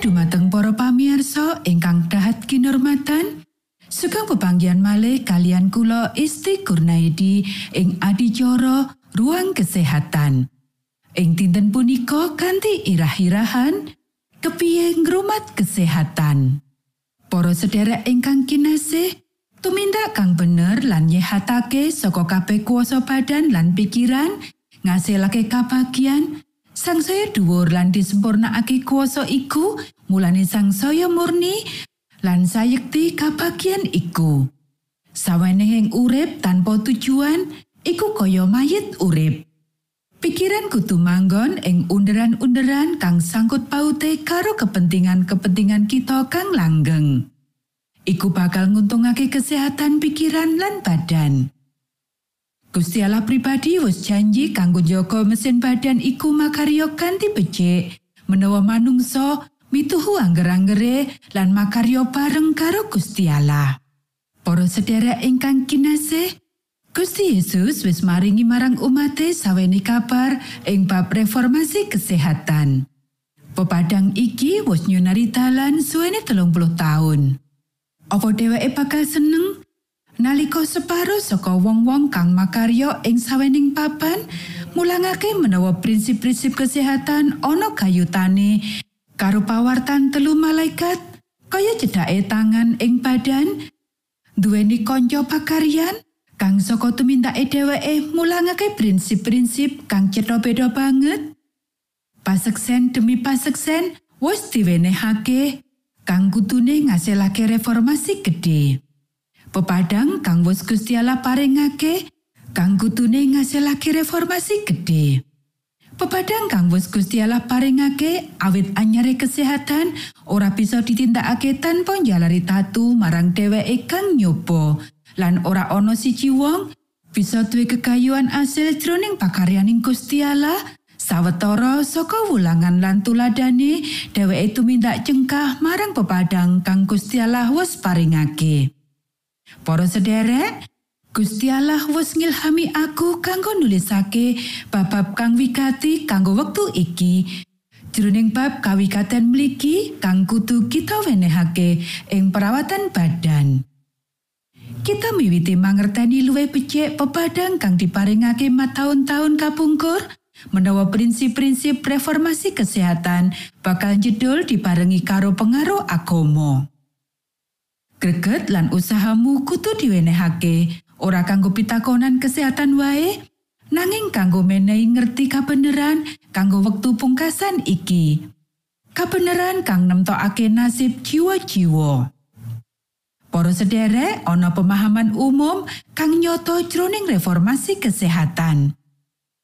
dumateng para pamirsa ingkang dahat kinurmatan sugeng pepanggihan malih kalian kula Isti Kurnaidi ing adicara ruang kesehatan. Ing dinten punika kanthi irah-irahan kepiye ngrumat kesehatan? Para sederek ingkang kinasih Tumindak kang bener lan nyehatake saka kabeh kuasa badan lan pikiran, ngasilake kabagian, sangsaya dhuwur lan disempurnakake kuasa iku, mulane sangsaya murni lan sayekti kabagian iku. Sawenehing urip tanpa tujuan, iku kaya mayit urip. Pikiran kudu manggon ing underan-underan kang sangkut paute karo kepentingan-kepentingan kita kang langgeng. iku bakal nguntungake kesehatan pikiran lan badan. Gusti Allah pribadi wis janji kanggo njaga mesin badan iku makarya kanthi becik menawa manungsa mituhu angger-anggere lan makarya bareng karo Gusti Allah. Para sedherek ingkang kinasih, Gusti Yesus wis maringi marang umate saweni kabar ing bab reformasi kesehatan. Pepadang iki wis nyunari dalan suwene telung puluh tahun. Apa dheweke bakal seneng nalika separo saka wong-wong kang makarya ing sawening papan mulangake menawa prinsip-prinsip kesehatan ana kayutane karo pawartan telu malaikat kaya cedake tangan ing badan duweni kanca pakaryan kang saka tumindake dheweke mulangake prinsip-prinsip kang cetha beda banget paseksen demi paseksen wis diwenehake kang kutune ngasilake reformasi gedhe. Pepadang kang wis Gusti Allah paringake kang kutune ngasilake reformasi gedhe. Pepadang kang wis Gusti Allah paringake awit anyare kesehatan ora bisa ditindakake tanpa njalari tatu marang dheweke kang nyoba lan ora ana siji wong bisa duwe kekayuan asil jroning pakaryaning Gusti Allah Sawetara saka wulangan lan tuladane dheweke tumindak cengkah marang pepadang kang Gusti Allah wis paringake. Para sederek, Gusti Allah wis ngilhami aku kanggo nulisake bab kang wigati kanggo wektu iki. Jroning bab kawikaten mligi kang kudu kita wenehake ing perawatan badan. Kita miwiti mangerteni luwih becik pepadang kang diparingake mataun-taun kapungkur, menawa prinsip-prinsip reformasi kesehatan bakal jedul dibarengi karo pengaruh agomo. Greget lan usahamu kutu diwenehake ora kanggo pitakonan kesehatan wae, nanging kanggo menehi ngerti kabeneran kanggo wektu pungkasan iki. Kabeneran kang nemtokake nasib jiwa-jiwa. Para sederek ana pemahaman umum kang nyoto jroning reformasi kesehatan.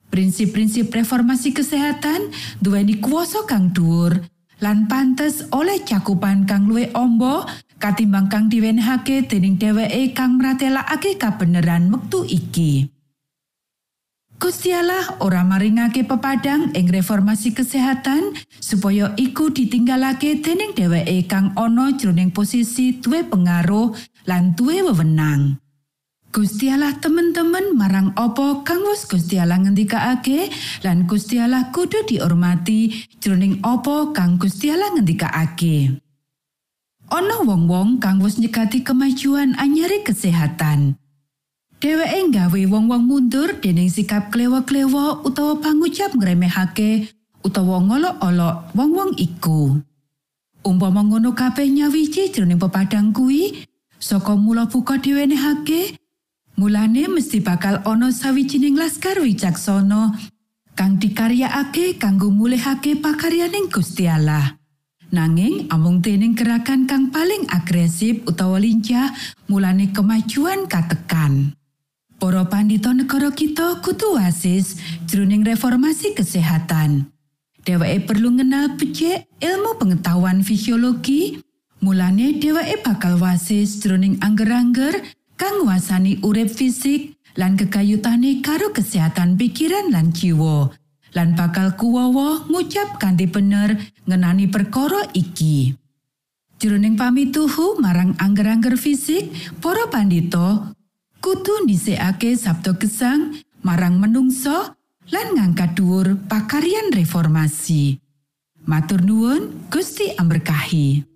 Prinsip-prinsip reformasi kesehatan duweni kuasa kang dhuwur lan pantes oleh cakupan kang luwih ombo katimbang kang diwenehake dening dheweke kang mratelakake kabeneran wektu iki. Gusti Allah ora maringake pepadang ing reformasi kesehatan supaya iku ditinggalake dening dheweke kang ana jroning posisi duwe pengaruh lan duwe wewenang. Gusti Allah temen-temen marang opo kang wis Gusti Allah ngendikake lan Gusti Allah kudu dihormati jroning opo kang Gusti Allah ngendikake. Ana wong-wong kang wis nyekati kemajuan anyari kesehatan. Dheweke nggawe wong-wong mundur dening sikap klewo-klewo utawa pangucap ngremehake utawa ngolok-olok wong-wong iku. Umpama ngono kabeh nyawiji jroning pepadang kuwi, saka mula buka diwenehake, Mulane mesti bakal ana sawijining laskar wicaksana kang dikaryakake kanggo mulihake pakaryaning Gusti Allah. Nanging amung dening gerakan kang paling agresif utawa lincah, mulane kemajuan katekan. Para pandhita negara kita kudu wasis jroning reformasi kesehatan. dheweke perlu ngenal becik ilmu pengetahuan fisiologi mulane dheweke bakal wasis jroning angger-angger kang nguasani urip fisik lan kekayutane karo kesehatan pikiran lan jiwa lan bakal kuwowo ngucap kanthi bener ngenani perkara iki. Jroning pamituhu marang angger-angger fisik para pandito kudu dhisikake sabda gesang marang menungso lan ngangkat dhuwur pakaryan reformasi. Matur nuwun Gusti amberkahi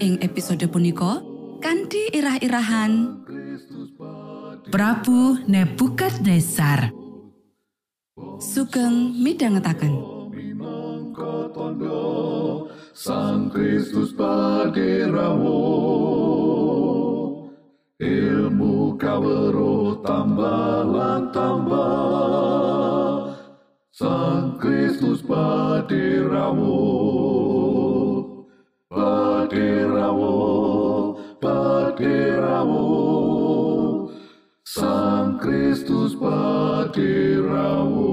Ing episode punika kanthi irah-irahan. Prabu Nebukadnezar sugeng tondo Sang Kristus paderamu Ilmu kawero tambah tambah. Sang Kristus paderamu Kristus paderamu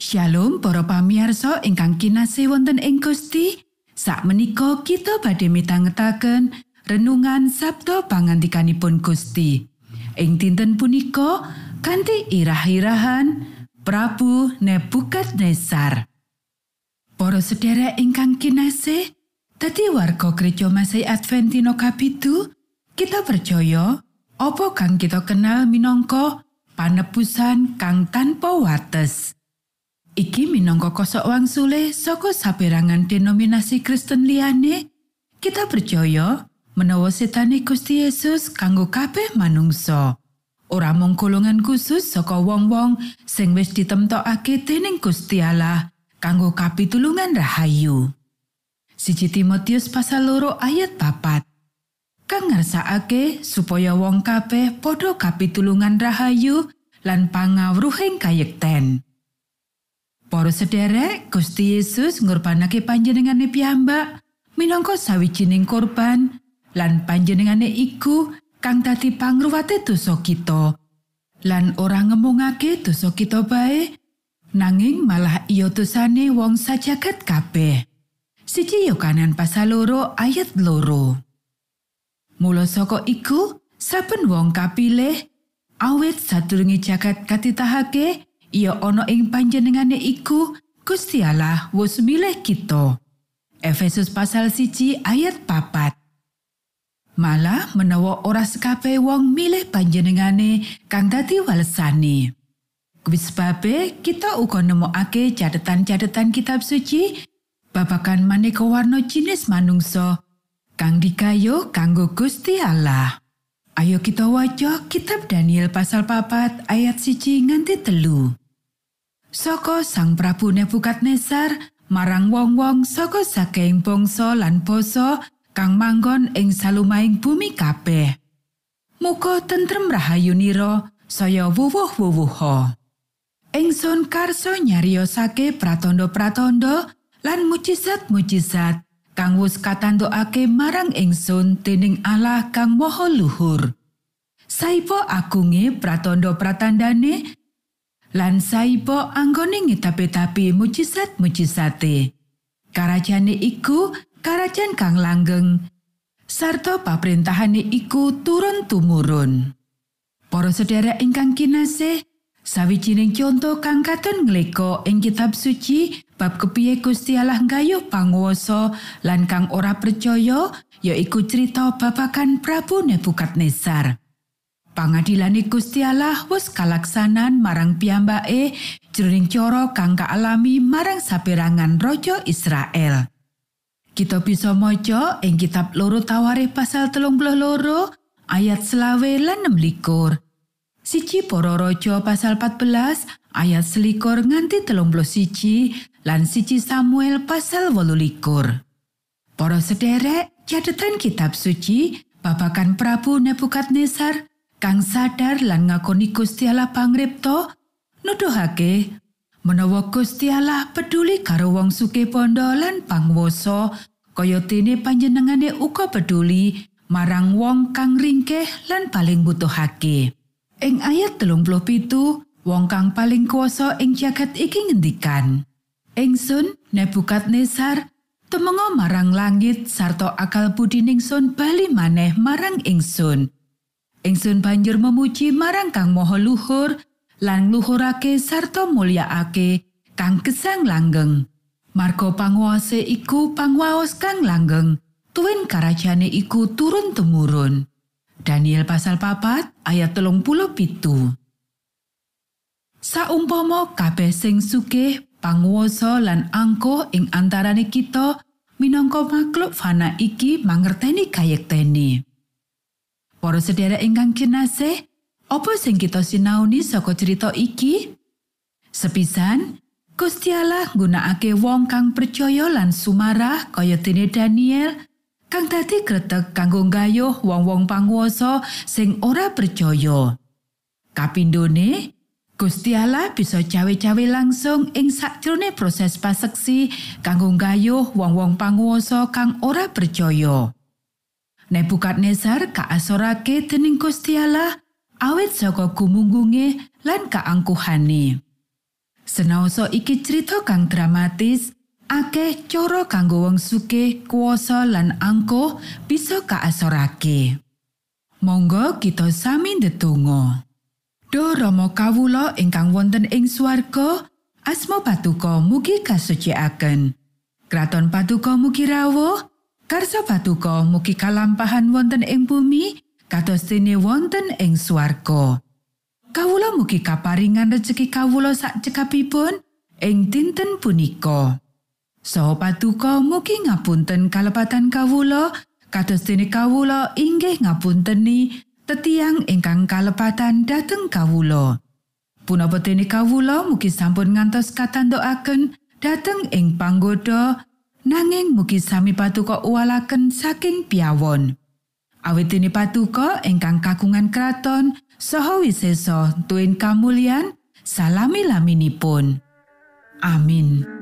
Shalom para pamiarsa ingkang kinasih wonten ing Gusti. Sakmenika kita badhe mitangetaken renungan Sabda pangantikanipun Gusti. Ing dinten punika kanthi irah-irahan Prabu Nebukadnezar. Para sedherek ingkang kinasih, dadi warga Gereja Masih Adventino Kapitu, kita percaya apa kang kita kenal minangka panebusan kang tanpa wates. Iki minangka kosok wangsule saka saperangan denominasi Kristen liyane, kita percaya menawa setane Gusti Yesus kanggo kabeh manungsa. Ora mung golongan khusus saka wong-wong sing wis ditemtokake dening Gusti Allah kanggo kapitulungan rahayu. Siji Timotius pasal loro ayat papat. Kang ngersakake supaya wong kabeh padha kapitulungan rahayu lan pangawruhing kayekten. Para sederek, Gusti Yesus ngorbanake panjenengane piyambak minangka sawijining korban lan panjenengane iku kang dadi pangruwate dosa kita. Lan ora ngemungake dosa kita bae, nanging malah iya dosane wong sajagat kabeh. Siji Yohanan pasal loro ayat loro. Mula saka iku, saben wong kapilih awit sadurunge jagat katitahake, ia ana ing panjenengane iku Gusti Allah wis milih kita. Efesus pasal siji ayat papat. Malah menawa ora sekabeh wong milih panjenengane kang dadi walesane. Kuwi sebabe kita uga nemokake catetan-catetan kitab suci babagan maneka warna jinis manungsa kang digayuh kanggo Gusti Allah. Ayo kita waca kitab Daniel pasal papat ayat siji nganti telu. Saka Sang Prabu Nebukadnezar marang wong-wong saka saking bangsa lan basa kang manggon ing salumahing bumi kabeh. Muga tentrem rahayunira saya wuwuh-wuwuha. Ingsun karso nyariosake pratandha-pratandha lan mujizat-mujizat kang wis katandokake marang ingsun dening Allah kang Maha Luhur. Saipo agunge pratandha-pratandane lan saipo anggone ngetape-tape mujizat-mujizate. Karajane iku karajan kang langgeng sarta paprentahane iku turun tumurun. Para sedherek ingkang kinasih, Sawijining conto kang katon ngleko ing kitab suci bab kepiye Gusti Allah gayuh panguwasa lan kang ora percaya yaiku cerita babakan Prabu Nebukadnezar. Pangadilane Gusti Allah wis kalaksanan marang piyambake jroning cara kang kaalami marang saperangan raja Israel. Kita bisa maca ing kitab loro Tawarikh pasal telung loro ayat selawe lan 6 Siji Para Raja pasal 14 ayat selikur nganti telung siji lan siji Samuel pasal wolu likur. Para sederek catatan kitab suci babakan Prabu Nebukadnezar kang sadar lan ngakoni Gusti Allah pangripto nuduhake menawa Gusti Allah peduli karo wong suke pondo lan pangwoso kaya dene panjenengane uga peduli marang wong kang ringkeh lan paling butuhake. Ing ayat telung pitu, wong kang paling kuasa ing jagat iki ngendikan. Ingsun Nebukadnezar temengo marang langit sarta akal budi ningsun bali maneh marang ingsun. Ingsun banjur memuji marang kang moho luhur lan luhurake sarta mulyaake kang gesang langgeng. Marko panguase iku pangwaos kang langgeng, tuwin karajane iku turun temurun. Daniel pasal papat ayat telung puluh pitu. Saumpama kabeh sing sugih panguwasa lan angko ing antarane kita minangka makhluk fana iki mangerteni kayekteni. Para sedherek ingkang kinasih, apa sing kita sinauni saka cerita iki? Sepisan, Gusti Allah nggunakake wong kang percaya lan sumarah kaya dene Daniel kang dadi kretek kanggo gayuh wong-wong panguwasa sing ora percaya. Kapindone, Gusti Allah bisa cawe-cawe langsung ing sakjroning proses paseksi kanggo gayuh wong-wong panguwasa kang ora percaya. Nebukadnezar kaasorake dening Gusti Allah awit saka gumunggunge lan kaangkuhane. Senaosa iki cerita kang dramatis, akeh cara kanggo wong sugih kuasa lan angkuh bisa kaasorake. Monggo kita sami ndedonga. Do Rama kawula ingkang wonten ing swarga, asma patuko mugi kasucikaken. Kraton patuko mugi rawuh, karsa patuko mugi kalampahan wonten ing bumi, kados dene wonten ing swarga. Kawula mugi kaparingan rejeki kawula sak cekapipun ing dinten punika. Saha patuko mugi ngapunten kalepatan kawula kados dene kawula inggih ngapunteni tetiang ingkang kalepatan dhateng kawula. Punapa dene kawula mugi sampun ngantos katandokaken dhateng ing panggoda nanging mugi sami patuko uwalaken saking piawon. Awit dene patuko ingkang kagungan kraton saha wisesa tuwin kamulyan salami laminipun. Amin.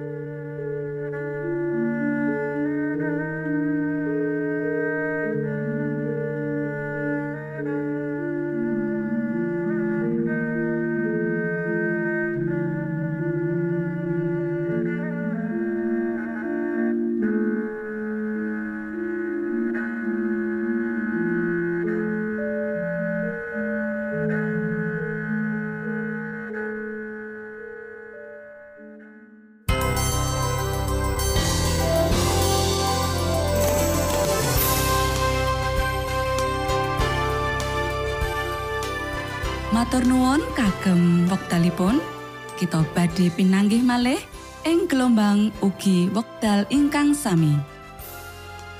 pinanggih malih ing gelombang ugi wekdal ingkang sami.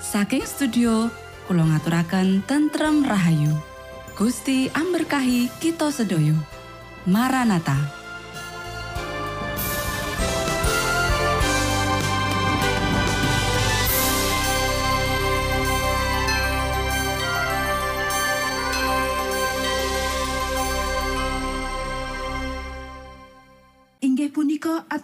Saking studio kula ngaturaken tentrem rahayu. Gusti amberkahi kita sedaya. Maranata.